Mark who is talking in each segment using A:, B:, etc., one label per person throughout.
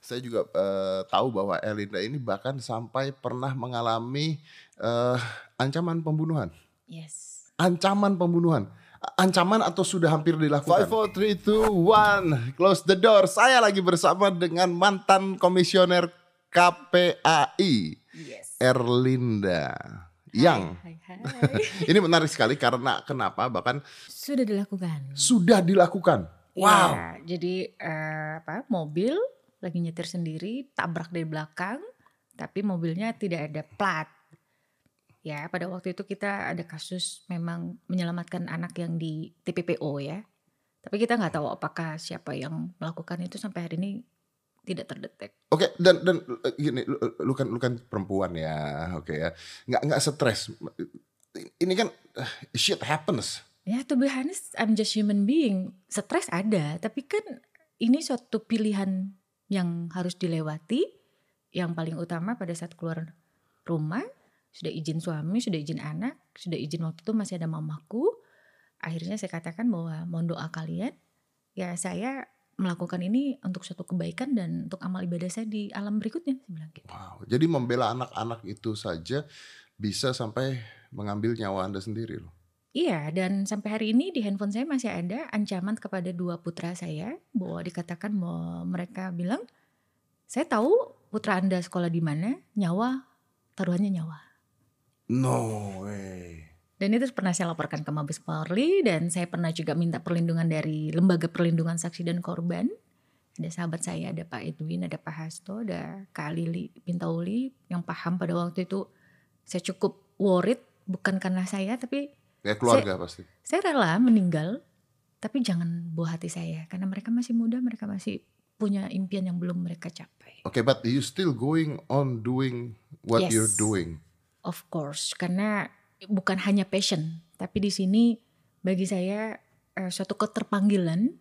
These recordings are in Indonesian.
A: saya juga uh, tahu bahwa Erlinda ini bahkan sampai pernah mengalami uh, ancaman pembunuhan.
B: Yes.
A: Ancaman pembunuhan. Ancaman atau sudah hampir dilakukan? 5, 4, 3, 2, 1 Close the door Saya lagi bersama dengan mantan komisioner KPAI
B: Yes.
A: Erlinda yang
B: Hai, hai,
A: ini menarik sekali karena kenapa bahkan
B: Sudah dilakukan.
A: sudah dilakukan. Wow.
B: Iya, jadi eh, apa? Mobil lagi nyetir sendiri, tabrak dari belakang, tapi mobilnya tidak ada plat. Ya, pada waktu itu kita ada kasus memang menyelamatkan anak yang di TPPO ya. Tapi kita nggak tahu apakah siapa yang melakukan itu sampai hari ini tidak terdetek.
A: Oke dan dan eh, gini lu, lu kan lu kan perempuan ya, oke ya. Nggak nggak stres. Ini kan shit happens.
B: Ya, to be honest, I'm just human being. Stres ada, tapi kan ini suatu pilihan yang harus dilewati. Yang paling utama pada saat keluar rumah, sudah izin suami, sudah izin anak, sudah izin waktu itu masih ada mamaku. Akhirnya saya katakan bahwa mohon doa kalian. Ya saya melakukan ini untuk suatu kebaikan dan untuk amal ibadah saya di alam berikutnya. Saya bilang gitu.
A: Wow. Jadi membela anak-anak itu saja bisa sampai mengambil nyawa anda sendiri loh.
B: Iya, dan sampai hari ini di handphone saya masih ada ancaman kepada dua putra saya bahwa dikatakan bahwa mereka bilang, saya tahu putra anda sekolah di mana, nyawa taruhannya nyawa.
A: No way.
B: Dan itu pernah saya laporkan ke Mabes Polri dan saya pernah juga minta perlindungan dari Lembaga Perlindungan Saksi dan Korban. Ada sahabat saya, ada Pak Edwin, ada Pak Hasto, ada Kak Lili Pintauli yang paham pada waktu itu saya cukup worried bukan karena saya tapi
A: Kayak keluarga pasti.
B: saya rela meninggal tapi jangan buah hati saya karena mereka masih muda mereka masih punya impian yang belum mereka capai
A: Oke, but you still going on doing what
B: Yes.
A: you're doing.
B: of course karena bukan hanya passion tapi di sini bagi saya eh, suatu keterpanggilan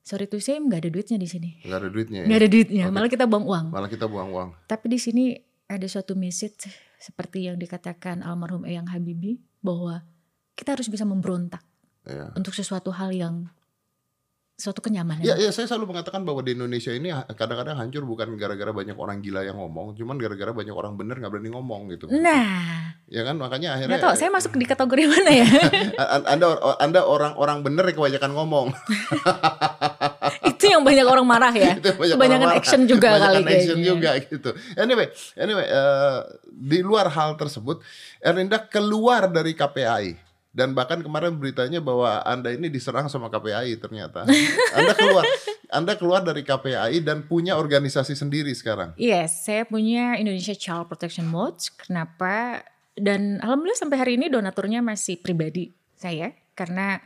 B: sorry to say nggak ada duitnya di sini
A: Nggak ada duitnya ya.
B: nggak ada duitnya
A: Oke.
B: malah kita buang uang
A: Malah kita buang uang.
B: tapi di sini ada suatu message seperti yang dikatakan almarhum Eyang Habibie bahwa kita harus bisa memberontak
A: Ya.
B: untuk sesuatu hal yang suatu kenyamanan
A: Ya, ya, saya selalu mengatakan bahwa di Indonesia ini kadang-kadang hancur bukan gara-gara banyak orang gila yang ngomong, cuman gara-gara banyak orang bener nggak berani ngomong gitu.
B: Nah,
A: Ya kan, makanya akhirnya
B: tahu saya masuk di kategori mana ya?
A: Anda Anda orang-orang bener yang kebanyakan ngomong.
B: itu yang banyak orang marah ya.
A: Itu banyak
B: Kebanyakan
A: marah.
B: action juga
A: Kebanyakan
B: kali
A: action
B: kayaknya.
A: juga gitu. Anyway, anyway eh, di luar hal tersebut, Erinda keluar dari KPAI dan bahkan kemarin beritanya bahwa Anda ini diserang sama KPAI ternyata. Anda keluar Anda keluar dari KPAI dan punya organisasi sendiri sekarang.
B: Yes, saya punya Indonesia Child Protection Watch. Kenapa? Dan alhamdulillah sampai hari ini donaturnya masih pribadi saya karena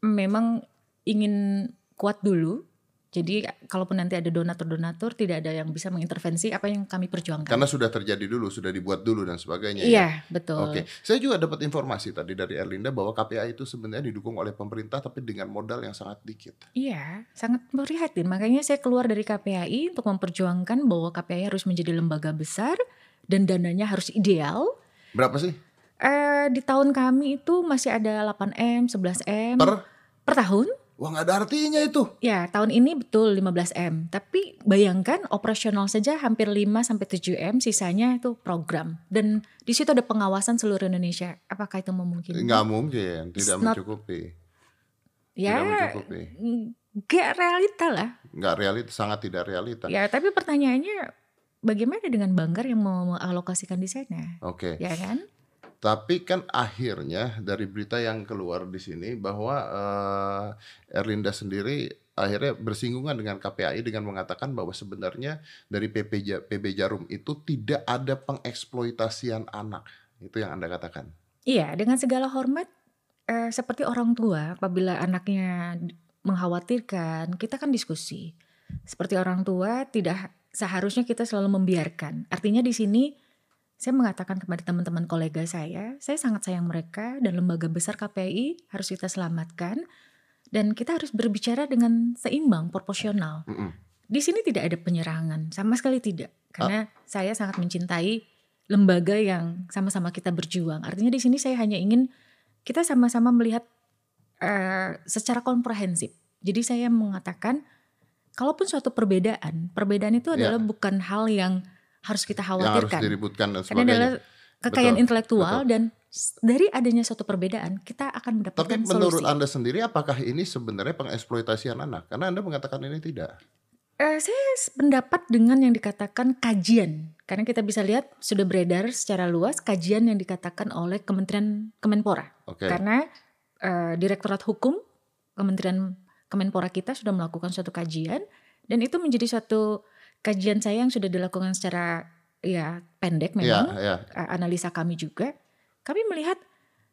B: memang ingin kuat dulu. Jadi kalaupun nanti ada donatur-donatur tidak ada yang bisa mengintervensi apa yang kami perjuangkan.
A: Karena sudah terjadi dulu, sudah dibuat dulu dan sebagainya. ya.
B: Iya, betul.
A: Oke, saya juga dapat informasi tadi dari Erlinda bahwa KPAI itu sebenarnya didukung oleh pemerintah tapi dengan modal yang sangat dikit.
B: Iya, sangat prihatin. Makanya saya keluar dari KPAI untuk memperjuangkan bahwa KPAI harus menjadi lembaga besar dan dananya harus ideal.
A: Berapa sih
B: Eh di tahun kami itu masih ada 8M, 11M
A: per?
B: per tahun.
A: Wah nggak ada artinya itu.
B: Ya, tahun ini betul 15M. Tapi bayangkan operasional saja hampir 5 sampai 7M, sisanya itu program. Dan di situ ada pengawasan seluruh Indonesia. Apakah itu memungkinkan?
A: Nggak mungkin, tidak
B: It's not-
A: mencukupi.
B: Ya,
A: Tidak mencukupi.
B: gak realita lah.
A: Nggak realita, sangat tidak realita.
B: Ya, tapi pertanyaannya bagaimana dengan Banggar yang mau mengalokasikan di sana?
A: Oke,
B: Ya kan?
A: Tapi kan akhirnya dari berita yang keluar di sini bahwa eh, Erlinda sendiri akhirnya bersinggungan dengan KPAI dengan mengatakan bahwa sebenarnya dari PP, PB Jarum itu tidak ada pengeksploitasian anak. Itu yang Anda katakan.
B: Iya, dengan segala hormat eh, seperti orang tua apabila anaknya mengkhawatirkan, kita kan diskusi. Seperti orang tua tidak seharusnya kita selalu membiarkan. Artinya di sini saya mengatakan kepada teman-teman kolega saya, saya sangat sayang mereka dan lembaga besar KPI harus kita selamatkan dan kita harus berbicara dengan seimbang, proporsional.
A: Mm-mm.
B: Di sini tidak ada penyerangan, sama sekali tidak. Karena saya sangat mencintai lembaga yang sama-sama kita berjuang. Artinya di sini saya hanya ingin kita sama-sama melihat eh, secara komprehensif. Jadi saya mengatakan kalaupun suatu perbedaan, perbedaan itu adalah bukan hal yang harus kita
A: Yang harus
B: khawatirkan.
A: diributkan dan
B: Karena adalah
A: sebagainya.
B: kekayaan
A: Betul,
B: intelektual
A: betul.
B: dan dari adanya suatu perbedaan kita akan
A: Tapi
B: mendapatkan
A: menurut
B: solusi.
A: Anda sendiri apakah ini sebenarnya pengeksploitasian anak? Karena Anda mengatakan ini tidak.
B: Eh, saya pendapat dengan yang dikatakan kajian, karena kita bisa lihat sudah beredar secara luas kajian yang dikatakan oleh Kementerian Kemenpora.
A: Oke.
B: Karena eh, Direktorat Hukum Kementerian Kemenpora kita sudah melakukan suatu kajian dan itu menjadi suatu kajian saya yang sudah dilakukan secara ya pendek
A: Iya,
B: memang
A: iya.
B: eh, analisa kami juga. Kami melihat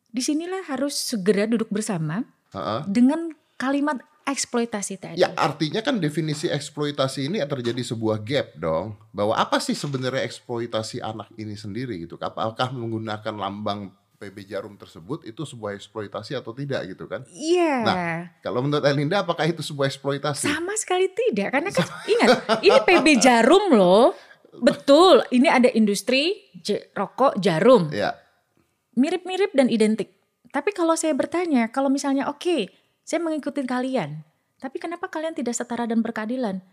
B: di sinilah harus segera duduk bersama
A: Heeh.
B: dengan kalimat eksploitasi tadi.
A: Ya artinya kan definisi eksploitasi ini terjadi sebuah gap dong. Bahwa apa sih sebenarnya eksploitasi anak ini sendiri gitu? Apakah menggunakan lambang PB Jarum tersebut itu sebuah eksploitasi atau tidak gitu kan?
B: Iya.
A: Nah, Kalau menurut Elinda apakah itu sebuah eksploitasi?
B: Sama sekali tidak, karena kan ingat ini PB Jarum loh, betul. Ini ada industri j- rokok jarum,
A: Ya,
B: mirip-mirip dan identik. Tapi kalau saya bertanya, kalau misalnya oke, saya mengikuti kalian, tapi kenapa kalian tidak setara dan berkeadilan?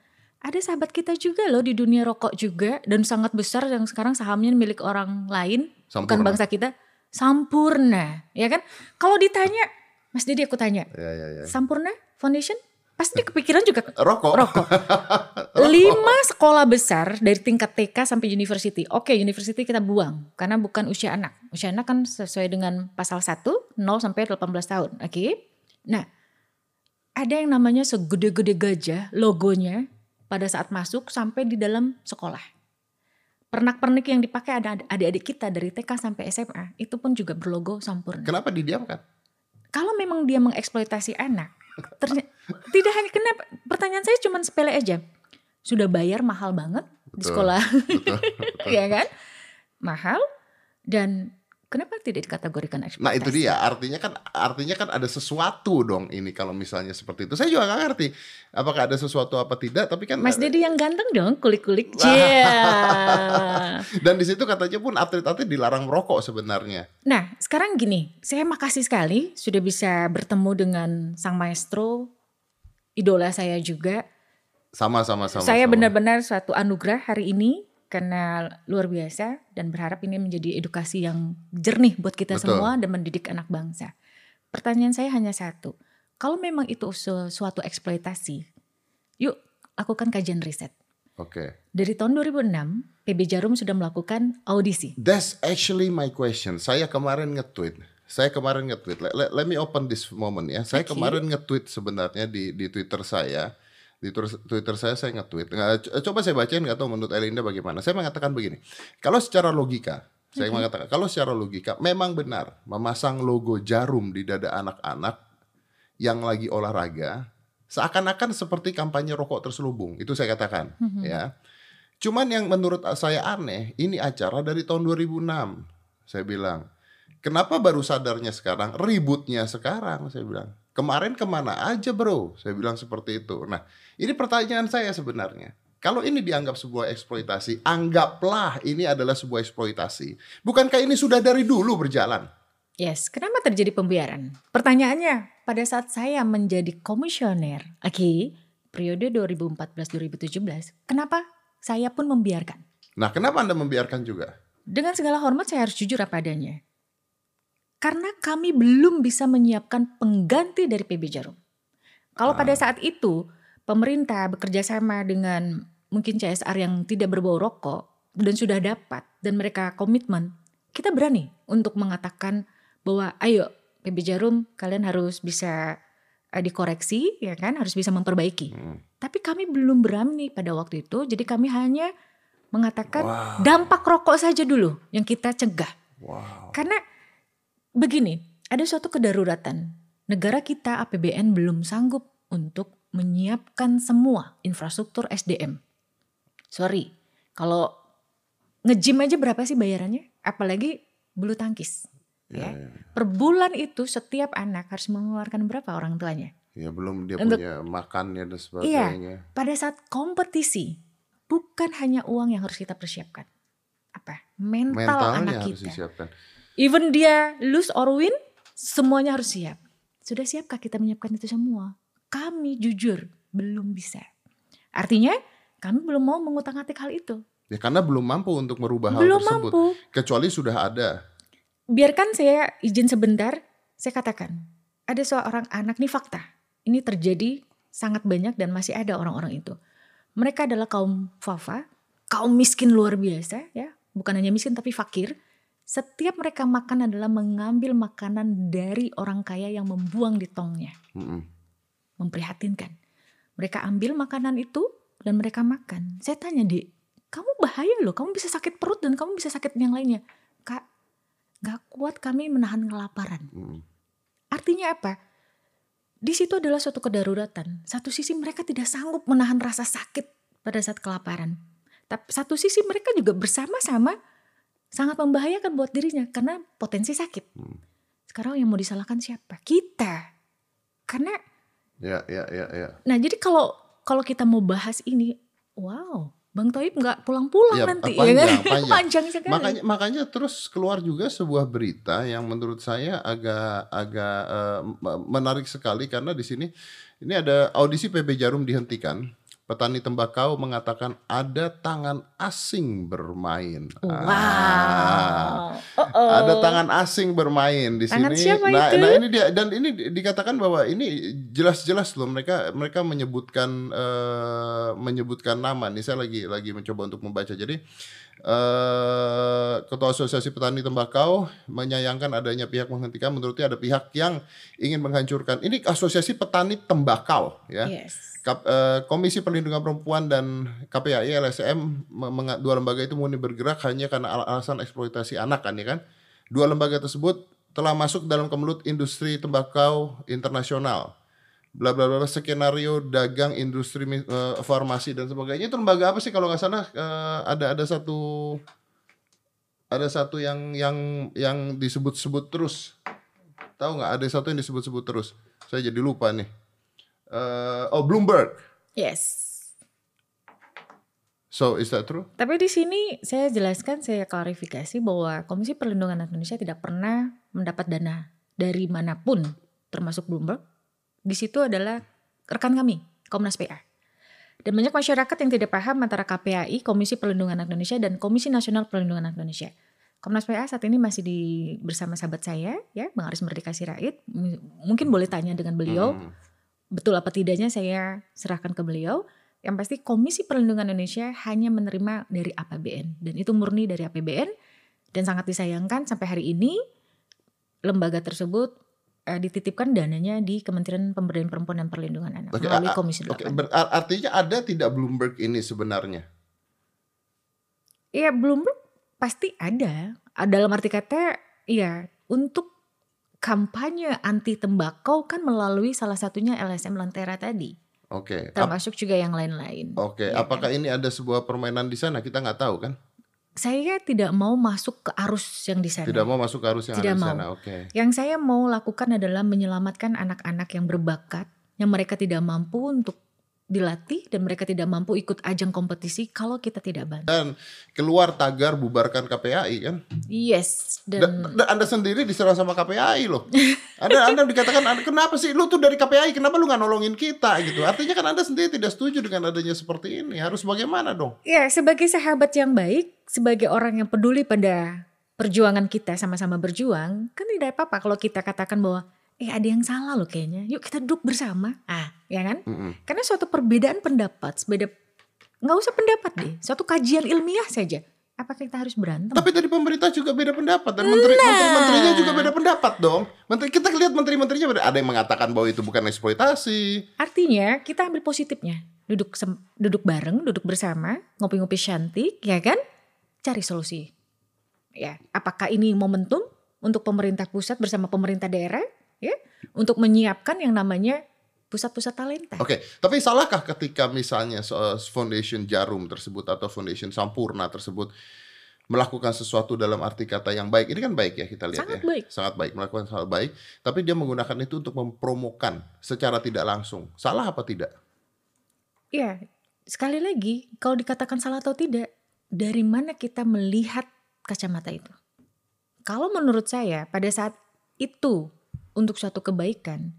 B: Ada sahabat kita juga loh di dunia rokok juga dan sangat besar yang sekarang sahamnya milik orang lain, bukan
A: Sampurna.
B: bangsa kita. Sampurna, ya kan? Kalau ditanya, Mas Didi aku tanya,
A: ya, ya, ya.
B: Sampurna Foundation pasti kepikiran juga
A: Rokok.
B: rokok. Lima sekolah besar dari tingkat TK sampai university. Oke, university kita buang karena bukan usia anak. Usia anak kan sesuai dengan pasal 1 0 sampai 18 tahun. Oke. Nah, ada yang namanya segede-gede gajah logonya pada saat masuk sampai di dalam sekolah. Pernak-pernik yang dipakai ada adik-adik kita dari TK sampai SMA itu pun juga berlogo Sampurna
A: Kenapa didiamkan?
B: kalau memang dia mengeksploitasi anak, terny- tidak hanya kenapa pertanyaan saya cuma sepele aja. Sudah bayar mahal banget di
A: Betul.
B: sekolah,
A: Betul. betul.
B: ya kan? Mahal dan kenapa tidak dikategorikan eksploitasi?
A: Nah itu dia artinya kan artinya kan ada sesuatu dong ini kalau misalnya seperti itu. Saya juga nggak ngerti apakah ada sesuatu apa tidak. Tapi kan
B: Mas Dedi yang ganteng dong, kulik-kulik. Cia.
A: dan di situ katanya pun atlet-atlet dilarang merokok sebenarnya.
B: Nah, sekarang gini, saya makasih sekali sudah bisa bertemu dengan sang maestro, idola saya juga.
A: Sama-sama sama.
B: saya
A: sama.
B: benar-benar suatu anugerah hari ini karena luar biasa dan berharap ini menjadi edukasi yang jernih buat kita
A: Betul.
B: semua dan mendidik anak bangsa. Pertanyaan saya hanya satu. Kalau memang itu suatu eksploitasi, yuk lakukan kajian riset.
A: Oke.
B: Dari tahun 2006, PB Jarum sudah melakukan audisi.
A: That's actually my question. Saya kemarin nge-tweet. Saya kemarin nge-tweet. Let, let- let me open this moment ya. Saya
B: Oke.
A: kemarin nge-tweet sebenarnya di di Twitter saya. Di Twitter saya saya nge-tweet. Co- Coba saya bacain nggak tahu menurut Elinda bagaimana. Saya mengatakan begini. Kalau secara logika, saya mengatakan kalau secara logika memang benar memasang logo jarum di dada anak-anak yang lagi olahraga seakan-akan seperti kampanye rokok terselubung. Itu saya katakan, ya. Cuman yang menurut saya aneh, ini acara dari tahun 2006. Saya bilang, kenapa baru sadarnya sekarang? Ributnya sekarang, saya bilang. Kemarin ke mana aja bro? Saya bilang seperti itu. Nah, ini pertanyaan saya sebenarnya. Kalau ini dianggap sebuah eksploitasi, anggaplah ini adalah sebuah eksploitasi. Bukankah ini sudah dari dulu berjalan?
B: Yes, kenapa terjadi pembiaran? Pertanyaannya, pada saat saya menjadi komisioner, oke, periode 2014-2017, kenapa saya pun membiarkan?
A: Nah, kenapa Anda membiarkan juga?
B: Dengan segala hormat saya harus jujur apa adanya. Karena kami belum bisa menyiapkan pengganti dari PB Jarum. Kalau pada saat itu pemerintah bekerja sama dengan mungkin CSR yang tidak berbau rokok dan sudah dapat dan mereka komitmen, kita berani untuk mengatakan bahwa ayo PB Jarum kalian harus bisa eh, dikoreksi ya kan, harus bisa memperbaiki.
A: Hmm.
B: Tapi kami belum berani pada waktu itu, jadi kami hanya mengatakan
A: Wow.
B: dampak rokok saja dulu yang kita cegah.
A: Wow.
B: Karena begini, ada suatu kedaruratan. Negara kita APBN belum sanggup untuk menyiapkan semua infrastruktur SDM. Sorry, kalau nge-gym aja berapa sih bayarannya? Apalagi bulu tangkis.
A: Ya,
B: Ya.
A: ya.
B: Per bulan itu setiap anak harus mengeluarkan berapa orang tuanya?
A: Ya, belum dia
B: Untuk-
A: punya makannya dan
B: Iya,
A: sebagainya.
B: pada saat kompetisi bukan hanya uang yang harus kita persiapkan. Apa? Mental
A: Mentalnya
B: anak
A: harus
B: kita.
A: disiapkan.
B: Even dia lose or win, semuanya harus siap. Sudah siapkah kita menyiapkan itu semua? Kami jujur belum bisa. Artinya kami belum mau mengutak-atik hal itu.
A: Ya karena belum mampu untuk merubah
B: belum
A: hal tersebut.
B: mampu.
A: Kecuali sudah ada.
B: Biarkan saya izin sebentar, saya katakan. Ada seorang anak, nih fakta. Ini terjadi sangat banyak dan masih ada orang-orang itu. Mereka adalah kaum fafa, kaum miskin luar biasa ya. Bukan hanya miskin tapi fakir. Setiap mereka makan adalah mengambil makanan dari orang kaya yang membuang di tongnya.
A: Mm-mm.
B: Memprihatinkan. Mereka ambil makanan itu dan mereka makan. Saya tanya, Dek, kamu bahaya loh, kamu bisa sakit perut dan kamu bisa sakit yang lainnya. Kak, gak kuat kami menahan kelaparan.
A: Mm-mm.
B: Artinya apa? Di situ adalah suatu kedaruratan. Satu sisi mereka tidak sanggup menahan rasa sakit pada saat kelaparan. Tapi satu sisi mereka juga bersama-sama sangat membahayakan buat dirinya karena potensi sakit.
A: Hmm.
B: Sekarang yang mau disalahkan siapa? Kita. Karena
A: Ya, ya, ya, ya.
B: nah jadi kalau kalau kita mau bahas ini, wow, Bang Toib nggak pulang-pulang
A: Ya,
B: nanti
A: panjang,
B: ya kan?
A: panjang.
B: panjang sekali.
A: Makanya makanya terus keluar juga sebuah berita yang menurut saya agak agak me- menarik sekali karena di sini ini ada audisi PB Jarum dihentikan. Petani tembakau mengatakan ada tangan asing bermain. Ah,
B: Wow. Oh-oh.
A: ada tangan asing bermain di
B: Tangan
A: sini.
B: siapa
A: nah,
B: itu?
A: nah ini dia dan ini di- dikatakan bahwa ini jelas-jelas loh mereka mereka menyebutkan eh, menyebutkan nama. Nih saya lagi lagi mencoba untuk membaca. Jadi eh Ketua Asosiasi Petani Tembakau menyayangkan adanya pihak menghentikan. Menurutnya ada pihak yang ingin menghancurkan. Ini Asosiasi Petani Tembakau ya.
B: Yes.
A: Kap- eh, Komisi Perlindungan Perempuan dan KPAI LSM dua lembaga itu murni bergerak hanya karena al- alasan eksploitasi anak kan ya kan. Dua lembaga tersebut telah masuk dalam kemelut industri tembakau internasional. Bla bla bla skenario dagang industri eh, farmasi dan sebagainya. Itu lembaga apa sih kalau nggak salah? Eh, ada ada satu ada satu yang yang yang disebut-sebut terus. Tahu nggak? Ada satu yang disebut-sebut terus. Saya jadi lupa nih Eh, oh Bloomberg
B: Yes.
A: So is that true?
B: Tapi di sini saya jelaskan, saya klarifikasi bahwa Komisi Perlindungan Anak Indonesia tidak pernah mendapat dana dari mana pun, termasuk Bloomberg. Di situ adalah rekan kami, Komnas PA. Dan banyak masyarakat yang tidak paham antara KPAI, Komisi Perlindungan Anak Indonesia, dan Komisi Nasional Perlindungan Anak Indonesia. Komnas PA saat ini masih di bersama sahabat saya, ya, Bang Aris Merdeka Sirait. Mungkin boleh tanya dengan beliau,
A: Hmm.
B: Betul apa tidaknya saya serahkan ke beliau. Yang pasti Komisi Perlindungan Indonesia hanya menerima dari APBN dan itu murni dari APBN dan sangat disayangkan sampai hari ini lembaga tersebut eh, dititipkan dananya di Kementerian Pemberdayaan Perempuan dan Perlindungan Anak
A: Oke,
B: melalui Komisi 8.
A: Oke, ber- ar- artinya ada tidak Bloomberg ini sebenarnya?
B: Iya, Bloomberg pasti ada. Dalam arti kata, ya untuk kampanye anti tembakau kan melalui salah satunya LSM Lentera tadi,
A: Oke. Ap-
B: termasuk juga yang lain-lain.
A: Oke,
B: Iya
A: apakah ini ada sebuah permainan di sana? Kita nggak tahu kan?
B: Saya tidak mau masuk ke arus yang di sana.
A: Tidak mau masuk ke arus yang
B: Tidak
A: ada di sana. Oke.
B: Yang saya mau lakukan adalah menyelamatkan anak-anak yang berbakat, yang mereka tidak mampu untuk dilatih dan mereka tidak mampu ikut ajang kompetisi kalau kita tidak bantu.
A: Dan keluar tagar bubarkan KPAI kan?
B: Yes,
A: Da-
B: dan
A: da- anda sendiri diserang sama KPAI loh. Anda Anda dikatakan "Anda- kenapa sih lu tuh dari KPAI kenapa lu nggak nolongin kita gitu. Artinya kan Anda sendiri tidak setuju dengan adanya seperti ini. Harus bagaimana dong?
B: ya sebagai sahabat yang baik, sebagai orang yang peduli pada perjuangan kita sama-sama berjuang, kan tidak apa-apa kalau kita katakan bahwa eh ada yang salah loh kayaknya. Yuk kita duduk bersama. Ah, ya kan?
A: Mm-mm.
B: Karena suatu perbedaan pendapat, beda nggak usah pendapat deh, suatu kajian ilmiah saja. Apakah kita harus berantem?
A: Tapi dari pemerintah juga beda pendapat dan menteri
B: Nah.
A: menteri-menterinya juga beda pendapat dong. Menteri kita lihat menteri-menterinya beda. Ada yang mengatakan bahwa itu bukan eksploitasi.
B: Artinya kita ambil positifnya, duduk sem- duduk bareng, duduk bersama, ngopi-ngopi cantik, ya kan? Cari solusi. Ya, apakah ini momentum untuk pemerintah pusat bersama pemerintah daerah, ya, untuk menyiapkan yang namanya pusat-pusat talenta?
A: Oke, tapi salahkah ketika misalnya Foundation Jarum tersebut atau Foundation Sampurna tersebut melakukan sesuatu dalam arti kata yang baik? Ini kan baik ya kita lihat
B: Sangat
A: ya.
B: baik.
A: Sangat baik melakukan hal baik, tapi dia menggunakan itu untuk mempromokan secara tidak langsung. Salah apa tidak?
B: Ya, sekali lagi, kalau dikatakan salah atau tidak, dari mana kita melihat kacamata itu? Kalau menurut saya, pada saat itu untuk suatu kebaikan,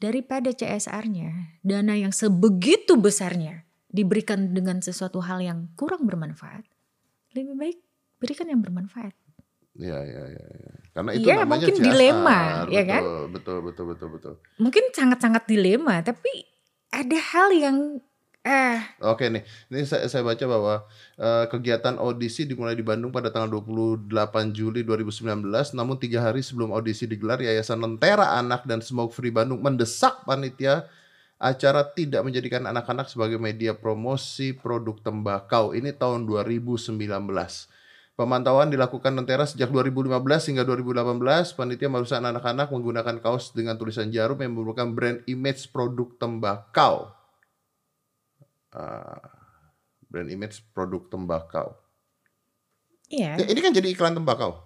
B: daripada CSR-nya, dana yang sebegitu besarnya diberikan dengan sesuatu hal yang kurang bermanfaat, lebih baik berikan yang bermanfaat.
A: Iya, iya, iya. iya. Karena itu
B: Iya,
A: namanya
B: mungkin
A: CSR.
B: dilema, ya kan?
A: Betul, betul, betul, betul, betul.
B: Mungkin sangat-sangat dilema, tapi ada hal yang eh
A: Oke nih, ini saya, saya baca bahwa eh, kegiatan audisi dimulai di Bandung pada tanggal 28 Juli 2019. Namun tiga hari sebelum audisi digelar, Yayasan Lentera Anak dan Smoke Free Bandung mendesak panitia acara tidak menjadikan anak-anak sebagai media promosi produk tembakau. Ini tahun 2019. Pemantauan dilakukan Lentera sejak 2015 hingga 2018. Panitia merusak anak-anak menggunakan kaos dengan tulisan jarum yang merupakan brand image produk tembakau. Ah, brand image produk tembakau.
B: iya,
A: Ya, ini kan jadi iklan tembakau.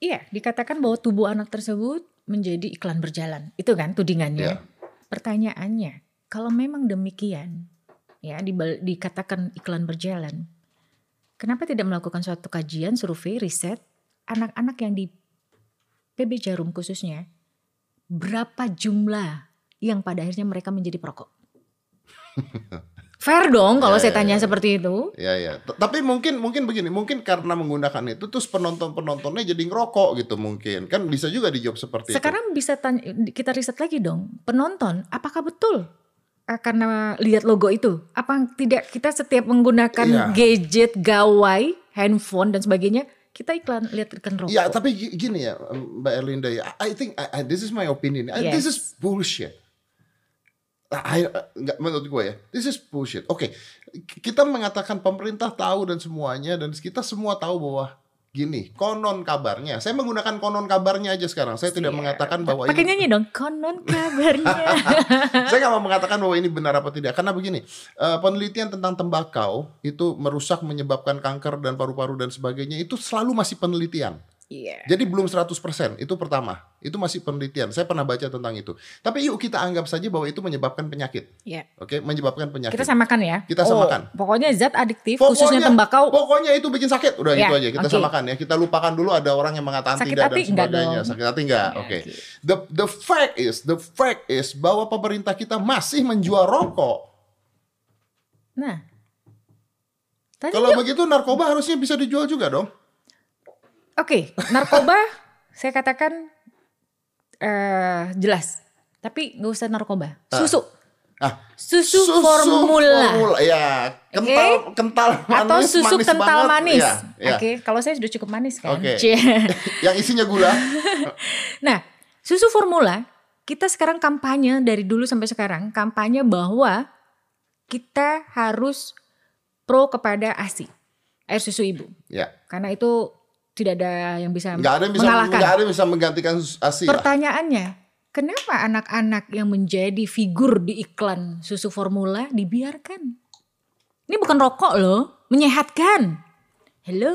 B: iya dikatakan bahwa tubuh anak tersebut menjadi iklan berjalan. Itu kan tudingannya.
A: Iya.
B: Pertanyaannya, kalau memang demikian, ya dibal- dikatakan iklan berjalan, kenapa tidak melakukan suatu kajian, survei, riset anak-anak yang di PB Jarum khususnya, berapa jumlah yang pada akhirnya mereka menjadi perokok? Fair dong kalau
A: Ya,
B: saya
A: ya,
B: tanya
A: ya.
B: seperti itu.
A: Ya ya. T- Tapi mungkin mungkin begini, mungkin karena menggunakan itu terus penonton-penontonnya jadi ngerokok gitu mungkin. Kan bisa juga dijawab seperti
B: Sekarang bisa tanya, kita riset lagi dong, penonton, apakah betul eh, karena lihat logo itu? Apa tidak kita setiap menggunakan
A: Iya.
B: gadget, gawai, handphone dan sebagainya, kita iklan lihat iklan
A: itu.
B: rokok?
A: Ya, tapi gi- gini ya, Mbak Erlinda ya. I think I- I- this is my opinion. I- This is
B: Yes.
A: bullshit. I, I- nggak menurut gue ya, this is bullshit. Oke, k- kita mengatakan pemerintah tahu dan semuanya dan kita semua tahu bahwa gini, konon kabarnya. Saya menggunakan konon kabarnya aja sekarang. Saya tidak
B: Iya.
A: mengatakan bahwa ini
B: Pakai nyanyi dong, konon kabarnya.
A: saya nggak mau mengatakan bahwa ini benar apa tidak karena begini eh, penelitian tentang tembakau itu merusak menyebabkan kanker dan paru-paru dan sebagainya itu selalu masih penelitian
B: Iya.
A: jadi belum 100% itu pertama itu masih penelitian saya pernah baca tentang itu tapi yuk kita anggap saja bahwa itu menyebabkan penyakit
B: Iya.
A: oke menyebabkan penyakit
B: Kita samakan ya.
A: Kita
B: Oh,
A: samakan.
B: pokoknya zat adiktif,
A: Pokoknya-
B: khususnya tembakau.
A: pokoknya itu bikin sakit udah
B: Ya,
A: gitu aja kita
B: oke.
A: samakan ya kita lupakan dulu ada orang yang mengatakan
B: Sakit
A: tidak
B: hati
A: dan sebagainya
B: dong?
A: sakit hati enggak
B: Ya,
A: oke
B: oke.
A: the the fact is the fact is bahwa pemerintah kita masih menjual rokok
B: Nah,
A: Kalau begitu narkoba harusnya bisa dijual juga dong.
B: Oke, narkoba saya katakan eh jelas. Tapi nggak usah narkoba. Susu.
A: Ah,
B: Susu, formula.
A: Ya, kental kental manis,
B: Atau susu
A: manis
B: kental
A: banget.
B: manis.
A: Ya, ya.
B: Oke, kalau saya sudah cukup manis kan.
A: Oke.
B: Cie.
A: Yang isinya gula.
B: Nah, susu formula kita sekarang kampanye dari dulu sampai sekarang kampanye bahwa kita harus pro kepada ASI, air susu ibu.
A: Ya.
B: Karena itu tidak ada yang bisa
A: Nggak ada yang bisa
B: mengalahkan.
A: nggak ada yang bisa menggantikan ASI.
B: Pertanyaannya, kenapa anak-anak yang menjadi figur di iklan susu formula dibiarkan? Ini bukan rokok loh, menyehatkan. Hello.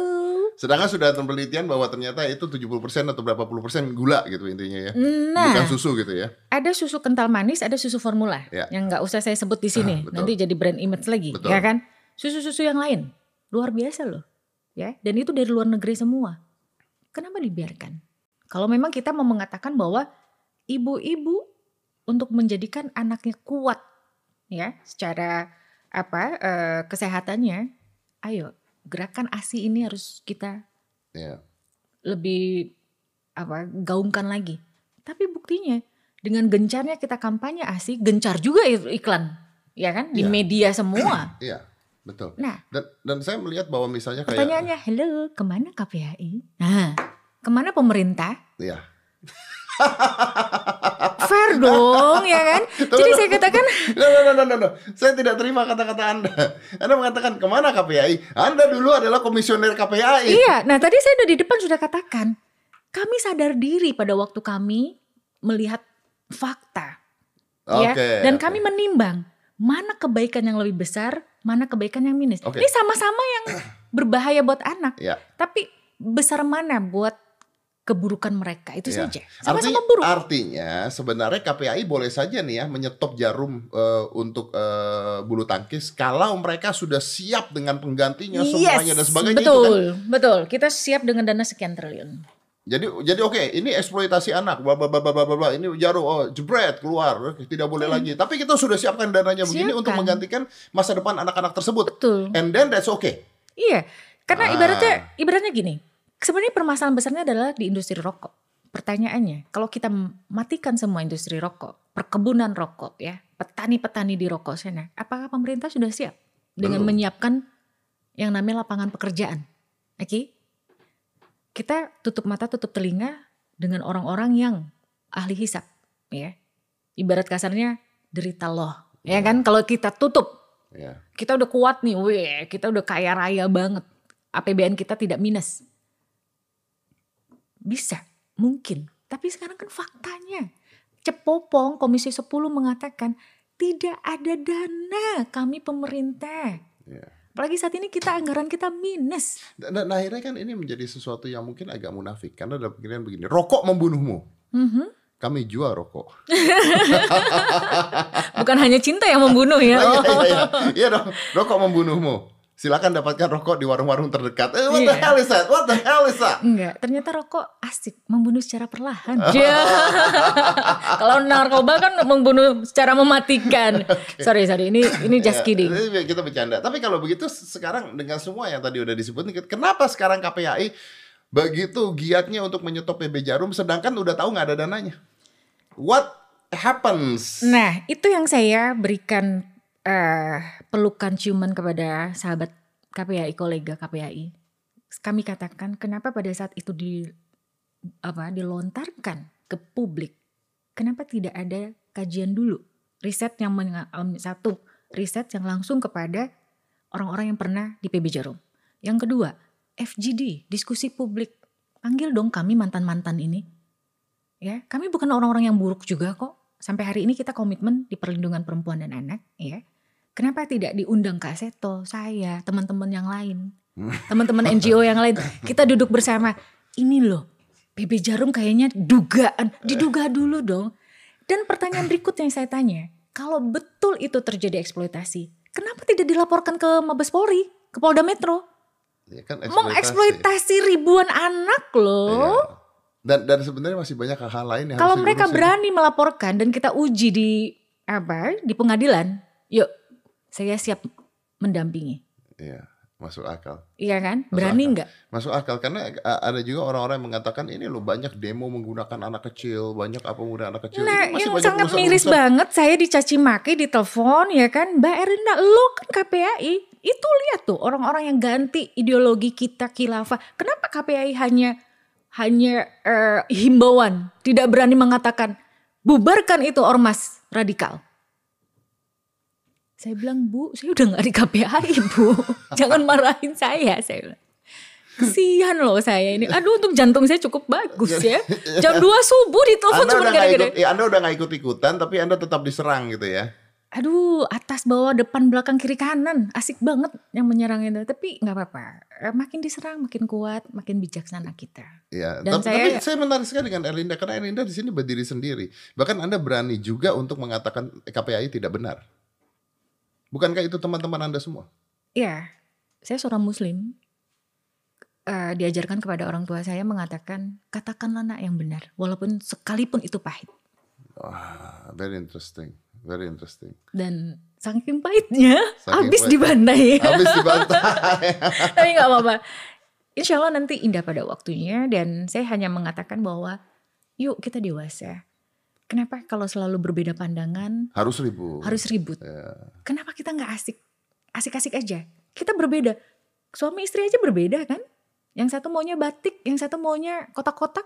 A: Sedangkan sudah ada penelitian bahwa ternyata itu 70% atau berapa puluh persen gula gitu intinya ya.
B: Nah,
A: Bukan susu gitu ya.
B: ada susu kental manis, ada susu formula.
A: Ya.
B: Yang nggak usah saya sebut di sini,
A: Ah, betul.
B: nanti jadi brand image lagi,
A: Betul.
B: ya kan? Susu-susu yang lain, luar biasa loh, ya. Dan itu dari luar negeri semua. Kenapa dibiarkan? Kalau memang kita mau mengatakan bahwa ibu-ibu untuk menjadikan anaknya kuat, ya, secara apa eh, kesehatannya, ayo gerakan asi ini harus kita
A: Ya.
B: lebih apa gaungkan lagi. Tapi buktinya dengan gencarnya kita kampanye ASI, gencar juga iklan, ya kan di
A: Iya.
B: media semua.
A: Iya, betul.
B: Nah,
A: Dan dan saya melihat bahwa misalnya kayak
B: pertanyaannya, hello, ke mana KPAI? Nah, ke mana pemerintah?
A: Iya.
B: Fair dong, ya kan? Jadi saya katakan,
A: No, no, no, no, no, no. Saya tidak terima kata-kata Anda. Anda mengatakan ke mana KPAI? Anda dulu adalah komisioner KPAI.
B: iya. Nah, tadi saya udah di depan sudah katakan, kami sadar diri pada waktu kami melihat fakta. ya.
A: Oke,
B: Dan
A: oke.
B: kami menimbang mana kebaikan yang lebih besar, mana kebaikan yang minus.
A: Oke.
B: Ini sama-sama yang berbahaya buat anak,
A: Ya.
B: tapi besar mana buat keburukan mereka itu
A: Ya.
B: saja. Sama-sama
A: Artinya,
B: buruk.
A: artinya sebenarnya KPAI boleh saja nih ya menyetop jarum eh, untuk eh, bulu tangkis kalau mereka sudah siap dengan penggantinya semuanya dan sebagainya
B: betul,
A: itu kan.
B: betul. Kita siap dengan dana sekian triliun.
A: Jadi jadi oke, ini eksploitasi anak, bla bla bla bla bla ini jarum oh jebret keluar, tidak boleh
B: Hmm.
A: lagi. Tapi kita sudah siapkan dananya begini untuk
B: Siapkan.
A: menggantikan masa depan anak-anak tersebut.
B: Betul.
A: And then that's okay.
B: Iya, karena
A: Ah.
B: ibaratnya ibaratnya gini. Sebenarnya permasalahan besarnya adalah di industri rokok. Pertanyaannya, kalau kita matikan semua industri rokok, perkebunan rokok ya, petani-petani di rokok sana, apakah pemerintah sudah siap dengan
A: Belum.
B: menyiapkan yang namanya lapangan pekerjaan? Oke? Kita tutup mata, tutup telinga dengan orang-orang yang ahli hisap, ya. Ibarat kasarnya derita loh, ya kan? Kalau kita tutup
A: Ya.
B: kita udah kuat nih, weh, kita udah kaya raya banget. APBN kita tidak minus. Bisa, mungkin. Tapi sekarang kan faktanya. Cepopong Komisi 10 mengatakan tidak ada dana kami pemerintah.
A: Ya.
B: Apalagi saat ini kita anggaran kita minus.
A: Dan, dan akhirnya kan ini menjadi sesuatu yang mungkin agak munafik karena ada pikiran begini, rokok membunuhmu.
B: Mhm.
A: Kami jual rokok.
B: Bukan hanya cinta yang membunuh ya.
A: Iya,
B: Oh.
A: iya, iya. Iya dong, rokok membunuhmu. Silakan dapatkan rokok di warung-warung terdekat. Eh, what the
B: Iya.
A: hell is that? What the hell is that?
B: Enggak, ternyata rokok asik membunuh secara perlahan. Kalau narkoba kan membunuh secara mematikan. Sorry, sorry. Ini ini just
A: Ya,
B: kidding.
A: ini kita bercanda. Tapi kalau begitu sekarang dengan semua yang tadi udah disebut, kenapa sekarang KPAI begitu giatnya untuk menyetop PB Jarum sedangkan udah tahu nggak ada dananya? What happens?
B: Nah, itu yang saya berikan eh, pelukan ciuman kepada sahabat KPAI, kolega KPAI. Kami katakan kenapa pada saat itu di apa dilontarkan ke publik, kenapa tidak ada kajian dulu, riset yang em, satu riset yang langsung kepada orang-orang yang pernah di PB Jarum. Yang kedua, FGD, diskusi publik. Panggil dong kami mantan-mantan ini. Ya, kami bukan orang-orang yang buruk juga kok. Sampai hari ini kita komitmen di perlindungan perempuan dan anak, ya. Kenapa tidak diundang Kak Seto, saya, teman-teman yang lain, teman-teman NGO yang lain, kita duduk bersama. Ini loh, PB Jarum kayaknya dugaan, diduga dulu dong. Dan pertanyaan berikut yang saya tanya, kalau betul itu terjadi eksploitasi, kenapa tidak dilaporkan ke Mabes Polri, ke Polda Metro?
A: Ya kan
B: Mengeksploitasi ribuan anak loh.
A: Iya. Dan dan sebenarnya masih banyak hal-hal lain yang
B: Kalau mereka berani melaporkan dan kita uji di apa di pengadilan, yuk saya siap mendampingi.
A: Iya, masuk akal.
B: Iya kan?
A: Masuk
B: Berani nggak?
A: Masuk akal karena uh, ada juga orang-orang yang mengatakan ini loh banyak demo menggunakan anak kecil, banyak apa menggunakan anak kecil.
B: Nah,
A: Ini masih
B: yang
A: banyak
B: sangat miris banget saya dicaci maki di telepon ya kan, Mbak Erinda, lo kan KPAI, itu lihat tuh orang-orang yang ganti ideologi kita khilafah. Kenapa KPAI hanya hanya eh, himbauan, tidak berani mengatakan bubarkan itu ormas radikal. Saya bilang, Bu, saya udah gak di KPAI, Bu. Jangan marahin saya, saya bilang. Kesian loh saya ini. Aduh, untuk jantung saya cukup bagus ya. Jam 2 subuh ditelepon cuma gara-gara.
A: ya, Anda udah nggak ikut ikutan, tapi Anda tetap diserang gitu ya.
B: Aduh, atas bawah depan belakang kiri kanan, asik banget yang menyerang itu. Tapi nggak apa-apa, Eh, makin diserang makin kuat, makin bijaksana kita.
A: Ya,
B: Dan
A: tapi,
B: saya-
A: tapi saya menarik sekali dengan Erlinda karena Erlinda di sini berdiri sendiri. Bahkan Anda berani juga untuk mengatakan KPAI tidak benar. Bukankah itu teman-teman Anda semua?
B: Ya, saya seorang Muslim. Eh, diajarkan kepada orang tua saya mengatakan katakanlah nak yang benar, walaupun sekalipun itu pahit.
A: Wah, very interesting, very interesting.
B: Dan saking pahitnya,
A: Saking
B: habis
A: pahit.
B: dibantai.
A: Habis dibantai.
B: Tapi nggak apa-apa. Insya Allah nanti indah pada waktunya dan saya hanya mengatakan bahwa yuk kita dewasa. Kenapa kalau selalu berbeda pandangan
A: Harus ribut.
B: harus ribut?
A: Ya.
B: Kenapa kita nggak asik? Asik-asik aja. Kita berbeda. Suami istri aja berbeda kan? Yang satu maunya batik, yang satu maunya kotak-kotak.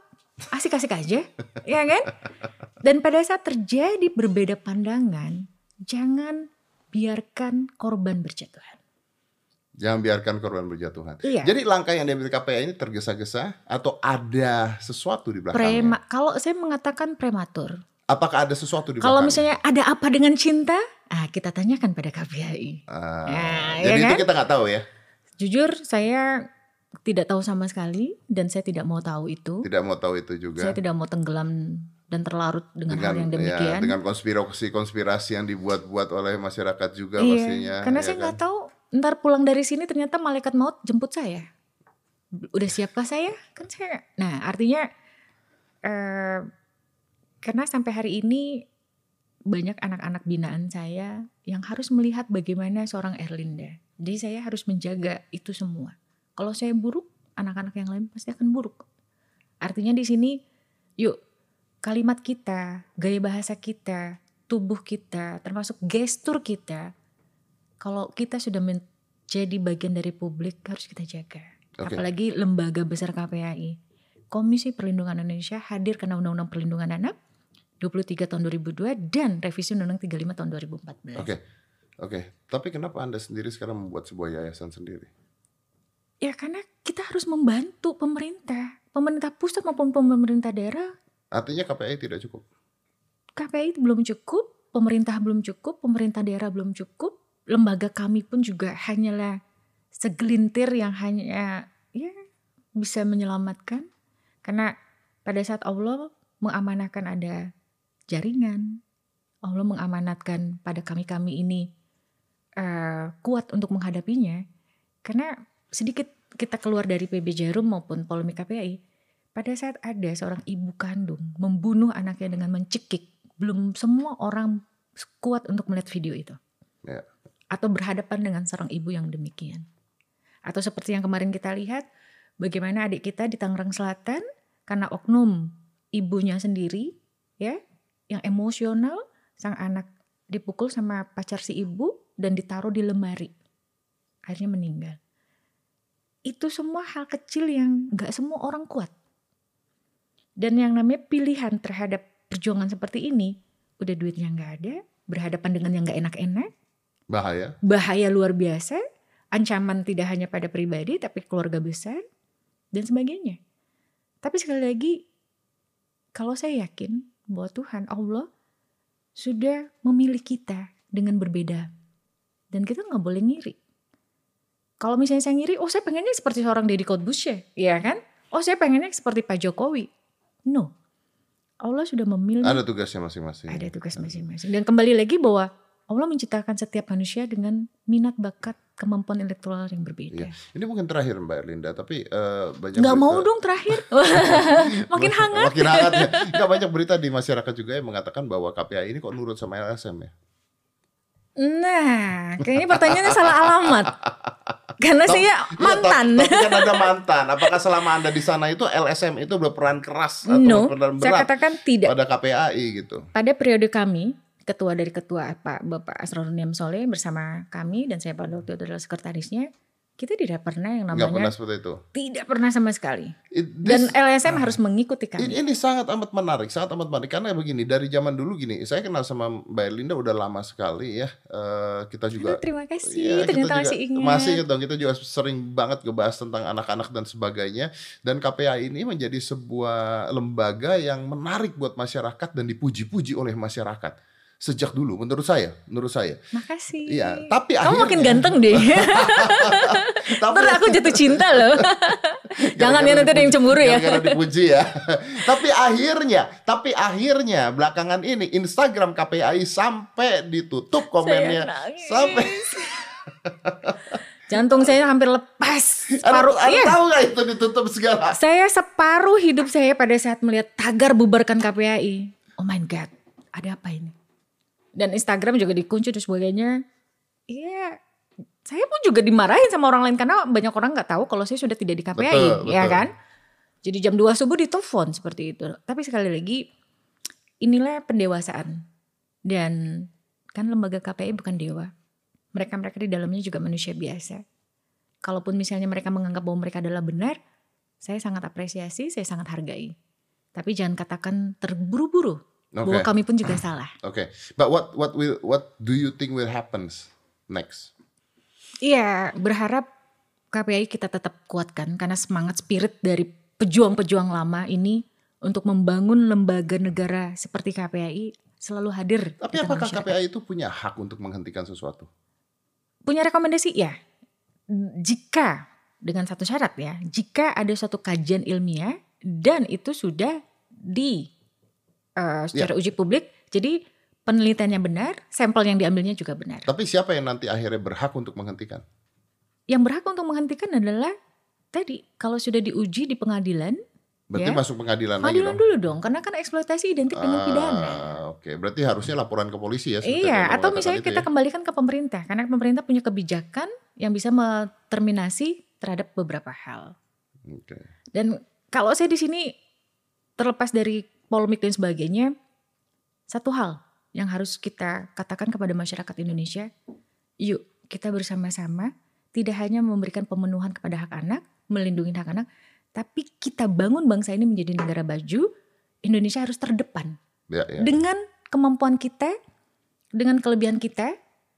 B: Asik-asik aja, ya kan? Dan pada saat terjadi berbeda pandangan, jangan biarkan korban berjatuhan.
A: Jangan biarkan korban berjatuhan.
B: Iya.
A: Jadi langkah yang diambil KPAI ini tergesa-gesa atau ada sesuatu di belakangnya?
B: Prema, kalau saya mengatakan prematur.
A: Apakah ada sesuatu di
B: Kalau misalnya ada apa dengan cinta, ah kita tanyakan pada KPI.
A: Ah,
B: Nah,
A: jadi
B: ya
A: itu
B: kan?
A: kita nggak tahu ya.
B: Jujur saya tidak tahu sama sekali dan saya tidak mau tahu itu.
A: Tidak mau tahu itu juga.
B: Saya tidak mau tenggelam dan terlarut dengan, hal yang
A: ya,
B: demikian.
A: dengan konspirasi-konspirasi yang dibuat-buat oleh masyarakat juga
B: iya,
A: pastinya.
B: karena
A: ya
B: saya
A: kan?
B: nggak tahu ntar pulang dari sini ternyata malaikat maut jemput saya. Udah siapkah saya? Kan saya. Nah, artinya eh karena sampai hari ini banyak anak-anak binaan saya yang harus melihat bagaimana seorang Erlinda. Jadi saya harus menjaga itu semua. Kalau saya buruk, anak-anak yang lain pasti akan buruk. Artinya di sini, yuk kalimat kita, gaya bahasa kita, tubuh kita, termasuk gestur kita, kalau kita sudah menjadi bagian dari publik harus kita jaga.
A: Oke.
B: Apalagi lembaga besar KPAI. Komisi Perlindungan Indonesia hadir karena Undang-Undang Perlindungan Anak 23 tahun 2002 dan revisi Undang-Undang 35 tahun 2014.
A: Oke. Oke. Tapi kenapa Anda sendiri sekarang membuat sebuah yayasan sendiri?
B: Ya karena kita harus membantu pemerintah, pemerintah pusat maupun pemerintah daerah.
A: Artinya KPI tidak cukup.
B: KPI belum cukup, pemerintah belum cukup, pemerintah daerah belum cukup, lembaga kami pun juga hanyalah segelintir yang hanya ya bisa menyelamatkan. Karena pada saat Allah mengamanahkan ada jaringan, Allah mengamanatkan pada kami-kami ini eh, kuat untuk menghadapinya. Karena sedikit kita keluar dari PB Jarum maupun polemik KPI, pada saat ada seorang ibu kandung membunuh anaknya dengan mencekik, belum semua orang kuat untuk melihat video itu.
A: Ya.
B: Atau berhadapan dengan seorang ibu yang demikian. Atau seperti yang kemarin kita lihat, bagaimana adik kita di Tangerang Selatan karena oknum ibunya sendiri, ya, yang emosional, sang anak dipukul sama pacar si ibu dan ditaruh di lemari. Akhirnya meninggal. Itu semua hal kecil yang nggak semua orang kuat. Dan yang namanya pilihan terhadap perjuangan seperti ini, udah duitnya nggak ada, berhadapan dengan yang nggak enak-enak,
A: Bahaya.
B: bahaya luar biasa, ancaman tidak hanya pada pribadi tapi keluarga besar dan sebagainya. Tapi sekali lagi, kalau saya yakin bahwa Tuhan Allah sudah memilih kita dengan berbeda dan kita nggak boleh ngiri. Kalau misalnya saya ngiri, oh saya pengennya seperti seorang Deddy Corbuzier, ya kan? Oh saya pengennya seperti Pak Jokowi. No, Allah sudah memilih
A: Ada tugasnya masing-masing.
B: ada tugas masing-masing. Dan kembali lagi bahwa Allah menciptakan setiap manusia dengan minat bakat kemampuan intelektual yang berbeda.
A: Iya. Ini mungkin terakhir Mbak Erlinda, tapi eh, banyak
B: Nggak mau
A: berita-
B: dong terakhir. Makin hangat.
A: Makin hangat ya. Nggak banyak berita di masyarakat juga yang mengatakan bahwa KPI ini kok nurut sama LSM ya.
B: Nah, kayaknya pertanyaannya salah alamat. Karena
A: Tapi-
B: saya
A: iya,
B: mantan.
A: tapi, tapi kan ada mantan. Apakah selama Anda di sana itu LSM itu berperan keras atau
B: no,
A: berperan
B: saya
A: berat
B: katakan tidak.
A: pada KPAI gitu?
B: Pada periode kami, ketua dari ketua Pak Bapak Asroruniam Soleh bersama kami dan saya pada waktu itu adalah sekretarisnya, kita tidak pernah yang
A: Nggak pernah
B: namanya
A: seperti itu.
B: tidak pernah sama sekali.
A: It-
B: Dan
A: this-
B: LSM harus mengikuti kami.
A: ini, ini sangat amat menarik, sangat amat menarik karena begini dari zaman dulu gini, saya kenal sama Mbak Erlinda udah lama sekali ya. Eh, kita juga
B: Aduh, terima kasih,
A: kita
B: ternyata masih ingat.
A: Masih ingat dong, kita juga sering banget ngebahas tentang anak-anak dan sebagainya. Dan KPAI ini menjadi sebuah lembaga yang menarik buat masyarakat dan dipuji-puji oleh masyarakat. Sejak dulu, menurut saya, menurut saya.
B: Makasih.
A: Iya, tapi
B: Kamu makin
A: akhirnya-
B: ganteng deh.
A: Tapi
B: Ntar aku jatuh cinta loh. Jangan ya nanti ada yang cemburu ya.
A: Gara-gara dipuji ya. tapi akhirnya, tapi akhirnya belakangan ini Instagram KPAI sampai ditutup komennya. Sampai
B: Jantung saya hampir lepas. Separuh.
A: Anda, Anda
B: Iya.
A: tahu nggak itu ditutup segala?
B: Saya separuh hidup saya pada saat melihat tagar bubarkan KPAI. Oh my god, ada apa ini? Dan Instagram juga dikunci dan sebagainya. Iya, saya pun juga dimarahin sama orang lain karena banyak orang nggak tahu kalau saya sudah tidak di KPAI,
A: Betul,
B: ya
A: betul.
B: kan? Jadi jam 2 subuh ditelepon seperti itu. Tapi sekali lagi, inilah pendewasaan. Dan kan lembaga KPI bukan dewa. Mereka-mereka di dalamnya juga manusia biasa. Kalaupun misalnya mereka menganggap bahwa mereka adalah benar, saya sangat apresiasi, saya sangat hargai. Tapi jangan katakan terburu-buru bahwa
A: Oke.
B: kami pun juga salah.
A: Oke, but what what will what do you think will happens next?
B: Iya, berharap KPI kita tetap kuatkan karena semangat spirit dari pejuang-pejuang lama ini untuk membangun lembaga negara seperti KPI selalu hadir.
A: Tapi apakah
B: masyarakat.
A: KPAI itu punya hak untuk menghentikan sesuatu?
B: Punya rekomendasi ya. Jika dengan satu syarat ya, jika ada suatu kajian ilmiah dan itu sudah di eh, secara uji publik, jadi penelitiannya benar, sampel yang diambilnya juga benar.
A: Tapi siapa yang nanti akhirnya berhak untuk menghentikan?
B: Yang berhak untuk menghentikan adalah tadi kalau sudah diuji di pengadilan,
A: Berarti
B: Ya.
A: masuk pengadilan, lagi
B: pengadilan
A: dong.
B: dulu dong, karena kan eksploitasi identik dengan pidana.
A: Ah, Oke, berarti harusnya laporan ke polisi ya.
B: Iya,
A: yang
B: atau misalnya
A: itu
B: kita
A: ya.
B: kembalikan ke pemerintah, karena pemerintah punya kebijakan yang bisa terminasi terhadap beberapa hal.
A: Oke.
B: Dan kalau saya di sini terlepas dari polemik dan sebagainya, satu hal yang harus kita katakan kepada masyarakat Indonesia, yuk kita bersama-sama tidak hanya memberikan pemenuhan kepada hak anak, melindungi hak anak, tapi kita bangun bangsa ini menjadi negara baju. Indonesia harus terdepan
A: Ya, ya.
B: dengan kemampuan kita, dengan kelebihan kita.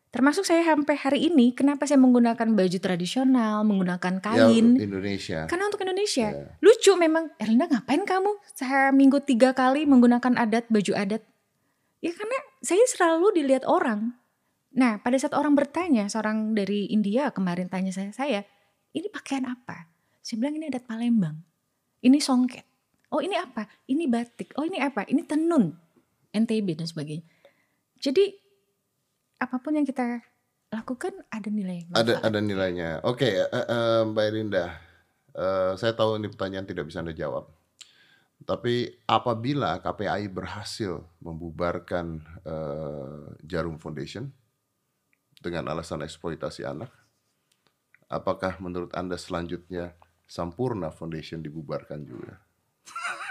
B: Termasuk saya sampai hari ini, kenapa saya menggunakan baju tradisional, menggunakan
A: Ya,
B: kain,
A: Indonesia.
B: karena untuk Indonesia.
A: Ya.
B: Lucu memang, Erlinda ngapain kamu seminggu tiga kali menggunakan adat, baju adat? Ya karena saya selalu dilihat orang. Nah pada saat orang bertanya, seorang dari India kemarin tanya saya, saya ini pakaian apa? Saya bilang ini adat Palembang. Ini songket. Oh ini apa? Ini batik. Oh ini apa? Ini tenun. NTB dan sebagainya. Jadi apa pun yang kita lakukan ada nilai.
A: Ada ada nilainya. Oke, eh, eh, Mbak Rinda. eh, saya tahu ini pertanyaan tidak bisa Anda jawab. Tapi apabila KPAI berhasil membubarkan eh, Jarum Foundation dengan alasan eksploitasi anak, apakah menurut Anda selanjutnya Sampurna Foundation dibubarkan juga?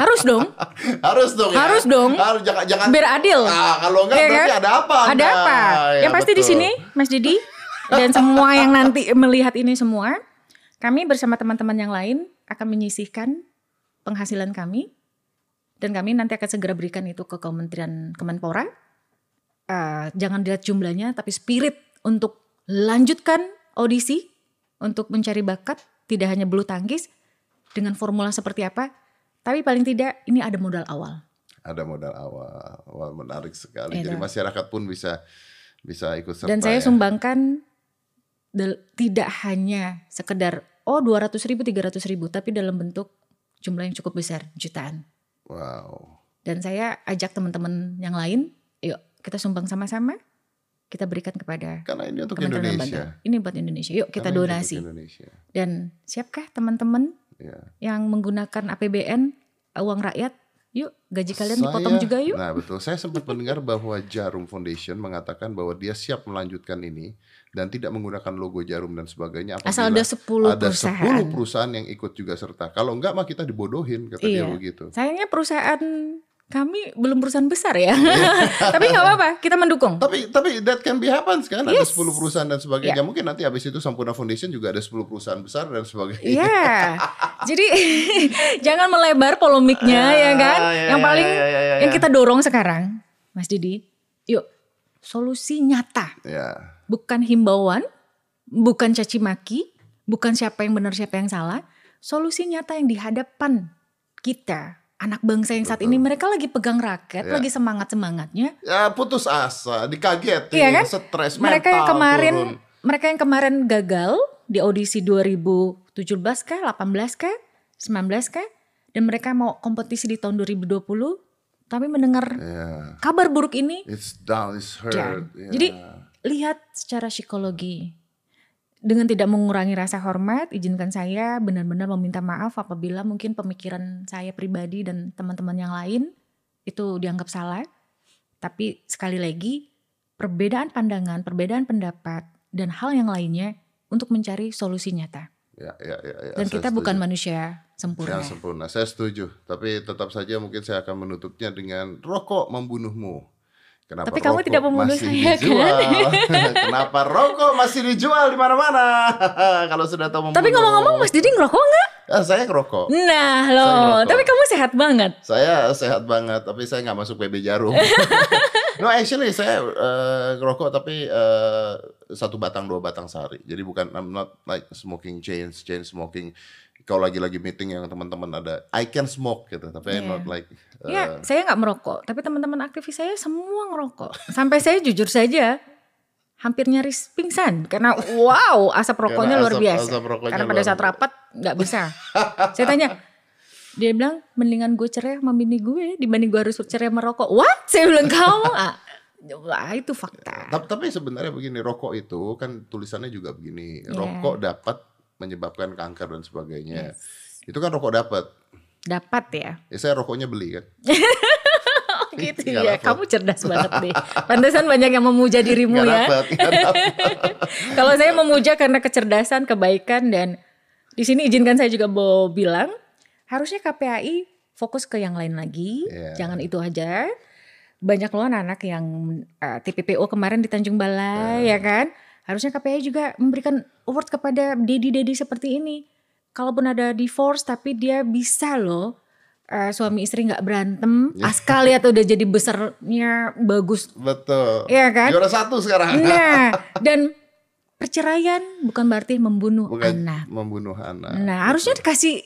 B: Harus dong.
A: Harus dong. ya?
B: Harus dong.
A: Harus jangan jangan.
B: Biar adil.
A: Ah, kalau enggak berarti
B: kan?
A: ada apa?
B: Ada
A: Anda?
B: apa?
A: Ya,
B: yang pasti di sini, Mas Didi dan semua yang nanti melihat ini semua, kami bersama teman-teman yang lain akan menyisihkan penghasilan kami dan kami nanti akan segera berikan itu ke Kementerian Kemenpora. Eh, jangan dilihat jumlahnya, tapi spirit untuk lanjutkan audisi untuk mencari bakat, tidak hanya bulu tangkis dengan formula seperti apa, tapi paling tidak ini ada modal awal.
A: Ada modal awal. Wah, menarik sekali.
B: Iya
A: Jadi masyarakat pun bisa bisa ikut serta.
B: Dan saya
A: ya.
B: sumbangkan tidak hanya sekedar oh 200 ribu 300 ribu tapi dalam bentuk jumlah yang cukup besar jutaan.
A: Wow.
B: Dan saya ajak teman-teman yang lain, yuk kita sumbang sama-sama, kita berikan kepada
A: Karena ini untuk Indonesia.
B: Lembaga. Ini buat Indonesia. Yuk kita
A: Karena
B: donasi.
A: Indonesia.
B: Dan siapkah teman-teman
A: Ya.
B: yang menggunakan APBN uang rakyat? Yuk gaji kalian dipotong
A: Saya-
B: juga yuk.
A: Nah betul, saya sempat mendengar bahwa Jarum Foundation mengatakan bahwa dia siap melanjutkan ini dan tidak menggunakan logo Jarum dan sebagainya.
B: Asal ada 10
A: ada
B: perusahaan.
A: 10 perusahaan yang ikut juga serta. Kalau enggak mah kita dibodohin kata dia
B: Iya.
A: begitu.
B: Sayangnya perusahaan kami belum perusahaan besar ya. Tapi nggak apa-apa, kita mendukung.
A: Tapi tapi that can be happens kan ada
B: Yes.
A: 10 perusahaan dan sebagainya.
B: Ya.
A: Mungkin nanti habis itu Sampurna Foundation juga ada 10 perusahaan besar dan sebagainya.
B: Iya. Jadi jangan melebar polemiknya
A: Ah,
B: ya kan.
A: ya,
B: yang
A: ya,
B: paling
A: ya, ya, ya,
B: yang
A: ya.
B: kita dorong sekarang, Mas Didi, yuk solusi nyata,
A: Ya.
B: bukan himbauan, bukan caci maki, bukan siapa yang benar siapa yang salah. Solusi nyata yang di hadapan kita, anak bangsa yang saat
A: Betul.
B: ini mereka lagi pegang raket,
A: Ya.
B: lagi semangat-semangannya.
A: Ya putus asa, dikagetin,
B: Iya kan?
A: stres
B: mereka
A: mental
B: yang kemarin
A: turun.
B: mereka yang kemarin gagal di audisi 2017 kah, 18 kah, 19 kah dan mereka mau kompetisi di tahun 2020 tapi mendengar
A: Ya.
B: kabar buruk ini
A: It's down, it's hurt.
B: Ya.
A: ya.
B: Jadi lihat secara psikologi dengan tidak mengurangi rasa hormat, izinkan saya benar-benar meminta maaf apabila mungkin pemikiran saya pribadi dan teman-teman yang lain itu dianggap salah. Tapi sekali lagi, perbedaan pandangan, perbedaan pendapat, dan hal yang lainnya untuk mencari solusi nyata.
A: ya, ya, ya, ya,
B: Dan
A: saya
B: kita bukan
A: setuju.
B: manusia sempurna.
A: Yang sempurna, saya setuju. Tapi tetap saja mungkin saya akan menutupnya dengan rokok membunuhmu. Kenapa
B: Tapi kamu tidak membunuh saya, kan?
A: dijual? Kenapa rokok masih dijual di mana-mana? Kalau sudah tahu membunuh.
B: Tapi ngomong-ngomong Mas Didi ngerokok nggak?
A: Ah, saya ngerokok.
B: Nah loh,
A: ngerokok.
B: tapi kamu sehat banget.
A: Saya sehat banget, tapi saya nggak masuk PB Jarum. no, actually saya eh, ngerokok tapi eh, satu batang dua batang sehari. Jadi bukan I'm not like smoking chains, chain smoking. Kalau lagi-lagi meeting yang teman-teman ada, I can smoke gitu, tapi I'm
B: Yeah.
A: not like. eh,
B: Ya, saya nggak merokok, tapi teman-teman aktivis saya semua ngerokok. Sampai saya jujur saja hampir nyaris pingsan karena wow asap rokoknya
A: Karena
B: luar
A: asap-
B: biasa.
A: asap rokoknya
B: karena pada saat rapat nggak bisa. saya tanya, dia bilang mendingan gue cerai sama bini gue dibanding gue harus cerai sama rokok. What? Saya bilang kamu. Ah, Wah itu fakta.
A: Tapi, tapi sebenarnya begini, rokok itu kan tulisannya juga begini,
B: Iya.
A: rokok dapat menyebabkan kanker dan sebagainya. Itu kan rokok dapat.
B: Dapat ya.
A: Ya saya rokoknya beli kan.
B: Oh gitu ya.
A: dapet.
B: Kamu cerdas banget deh. Pantesan banyak yang memuja dirimu
A: Nggak
B: ya. Kalau saya memuja karena kecerdasan, kebaikan dan di sini izinkan saya juga mau bilang harusnya KPAI fokus ke yang lain lagi,
A: Iya.
B: jangan itu aja. Banyak loh anak-anak yang eh, TPPO kemarin di Tanjung Balai
A: Iya.
B: ya kan. Harusnya KPAI juga memberikan award kepada dedi-dedi seperti ini. Kalaupun ada divorce tapi dia bisa loh eh, suami istri nggak berantem.
A: Iya.
B: Aska lihat udah jadi besarnya bagus,
A: Betul.
B: Iya kan?
A: Juara satu sekarang.
B: Nah, dan perceraian bukan berarti membunuh
A: Bukan
B: anak.
A: membunuh anak.
B: Nah, harusnya dikasih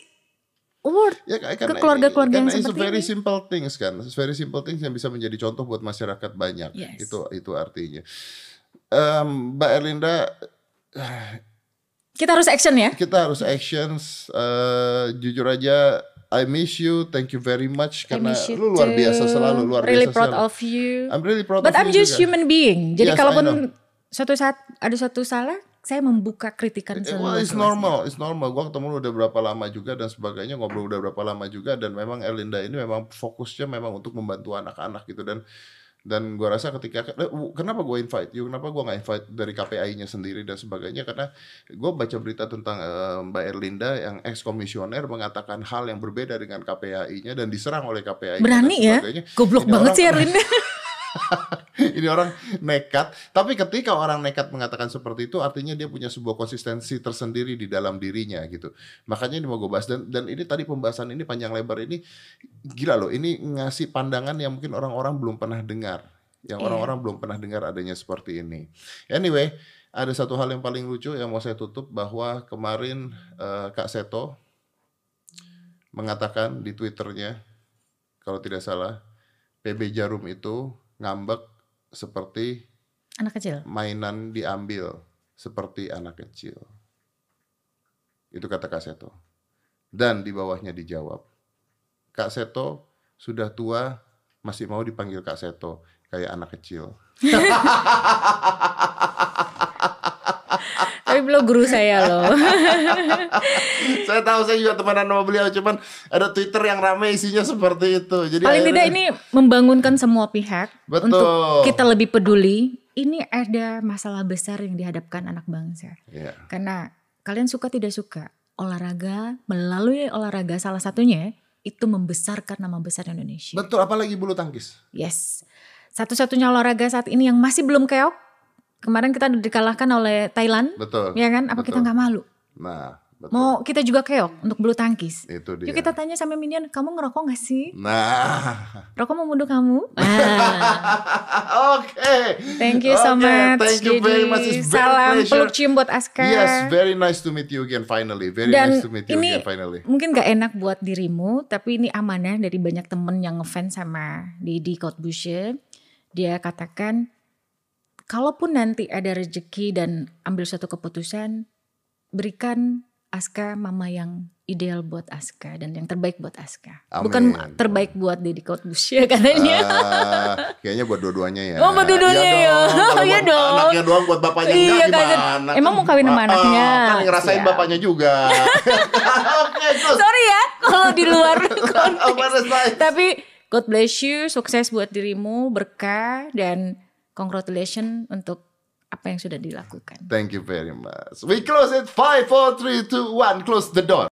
B: award.
A: Ya,
B: ke keluarga-keluarga yang seperti
A: very
B: ini.
A: simple things kan, It's very simple things yang bisa menjadi contoh buat masyarakat banyak.
B: Yes.
A: Itu itu artinya. Em, Mbak Erlinda,
B: Kita harus action ya.
A: kita harus actions. eh, jujur aja, I miss you, thank you very much
B: I
A: karena lu luar
B: too.
A: biasa selalu, luar
B: Really
A: biasa
B: proud
A: selalu.
B: of you.
A: I'm really proud
B: But
A: of
B: I'm
A: you
B: just
A: juga.
B: human being. Jadi
A: Yes,
B: kalaupun suatu saat ada suatu salah, saya membuka kritikan
A: Eh, Well, it's normal, it's normal. Gua ketemu lu udah berapa lama juga dan sebagainya, ngobrol udah berapa lama juga dan memang Erlinda ini memang fokusnya memang untuk membantu anak-anak gitu dan dan gua rasa ketika eh, kenapa gue invite you, kenapa gua nggak invite dari KPI-nya sendiri dan sebagainya karena gue baca berita tentang eh, Mbak Erlinda yang ex komisioner mengatakan hal yang berbeda dengan KPI-nya dan diserang oleh KPI.
B: Berani ya? Goblok
A: Ini
B: banget sih Erlinda.
A: ini orang nekat. Tapi ketika orang nekat mengatakan seperti itu artinya dia punya sebuah konsistensi tersendiri di dalam dirinya gitu. Makanya ini mau gue bahas. Dan dan ini tadi pembahasan ini panjang lebar ini gila loh ini ngasih pandangan yang mungkin orang-orang belum pernah dengar. Yang
B: Iya.
A: orang-orang belum pernah dengar adanya seperti ini. Anyway ada satu hal yang paling lucu yang mau saya tutup bahwa kemarin eh, Kak Seto mengatakan di twitternya kalau tidak salah PB Jarum itu ngambek seperti
B: Anak kecil.
A: mainan diambil seperti anak kecil. Itu kata Kak Seto. Dan di bawahnya dijawab, Kak Seto sudah tua masih mau dipanggil Kak Seto kayak anak kecil.
B: Tapi belum guru saya loh.
A: saya tahu saya juga temenan sama beliau, cuman ada Twitter yang rame isinya seperti itu. Jadi
B: Paling tidak
A: akhirnya-
B: ini membangunkan semua pihak
A: Betul.
B: untuk kita lebih peduli. Ini ada masalah besar yang dihadapkan anak bangsa.
A: Iya.
B: Karena kalian suka tidak suka olahraga melalui olahraga salah satunya itu membesarkan nama besar Indonesia.
A: Betul, apalagi bulu tangkis.
B: Yes. Satu-satunya olahraga saat ini yang masih belum keok. Kemarin kita dikalahkan oleh Thailand,
A: Betul.
B: ya kan? Apa kita
A: Betul.
B: nggak malu?
A: Nah, betul.
B: Mau kita juga keok untuk bulu tangkis.
A: itu dia.
B: Yuk kita tanya sama Minion, kamu ngerokok gak sih?
A: Nah,
B: Rokok membunuh kamu? Ah,
A: oke.
B: thank you so
A: Oke,
B: much.
A: Thank you very
B: Jadi,
A: much. It's very
B: salam
A: pleasure.
B: peluk cium buat Aska.
A: Yes, very nice to meet you again finally. Very
B: Dan
A: nice to meet you
B: ini
A: again finally.
B: mungkin gak enak buat dirimu, tapi ini amanah dari banyak temen yang ngefans sama Deddy Kotbushe. Dia katakan, kalaupun nanti ada rezeki dan ambil suatu keputusan, berikan Aska mama yang ideal buat Aska dan yang terbaik buat Aska. Bukan
A: Amin.
B: terbaik buat Deddy Kotbushe katanya.
A: Ah, kayaknya buat dua-duanya ya.
B: Oh, buat dua-duanya ya.
A: Kalau
B: Iya dong.
A: Anaknya doang buat bapaknya
B: Iya,
A: enggak
B: kaget.
A: gimana?
B: Emang mau kawin sama
A: Ah,
B: anaknya?
A: Kan ngerasain
B: Siap.
A: bapaknya juga. Terus.
B: Sorry ya kalau di luar konteks. Tapi God bless you, sukses buat dirimu, berkah dan congratulations untuk apa yang sudah dilakukan.
A: Thank you very much. We close it. Five, four, three, two, one. Close the door.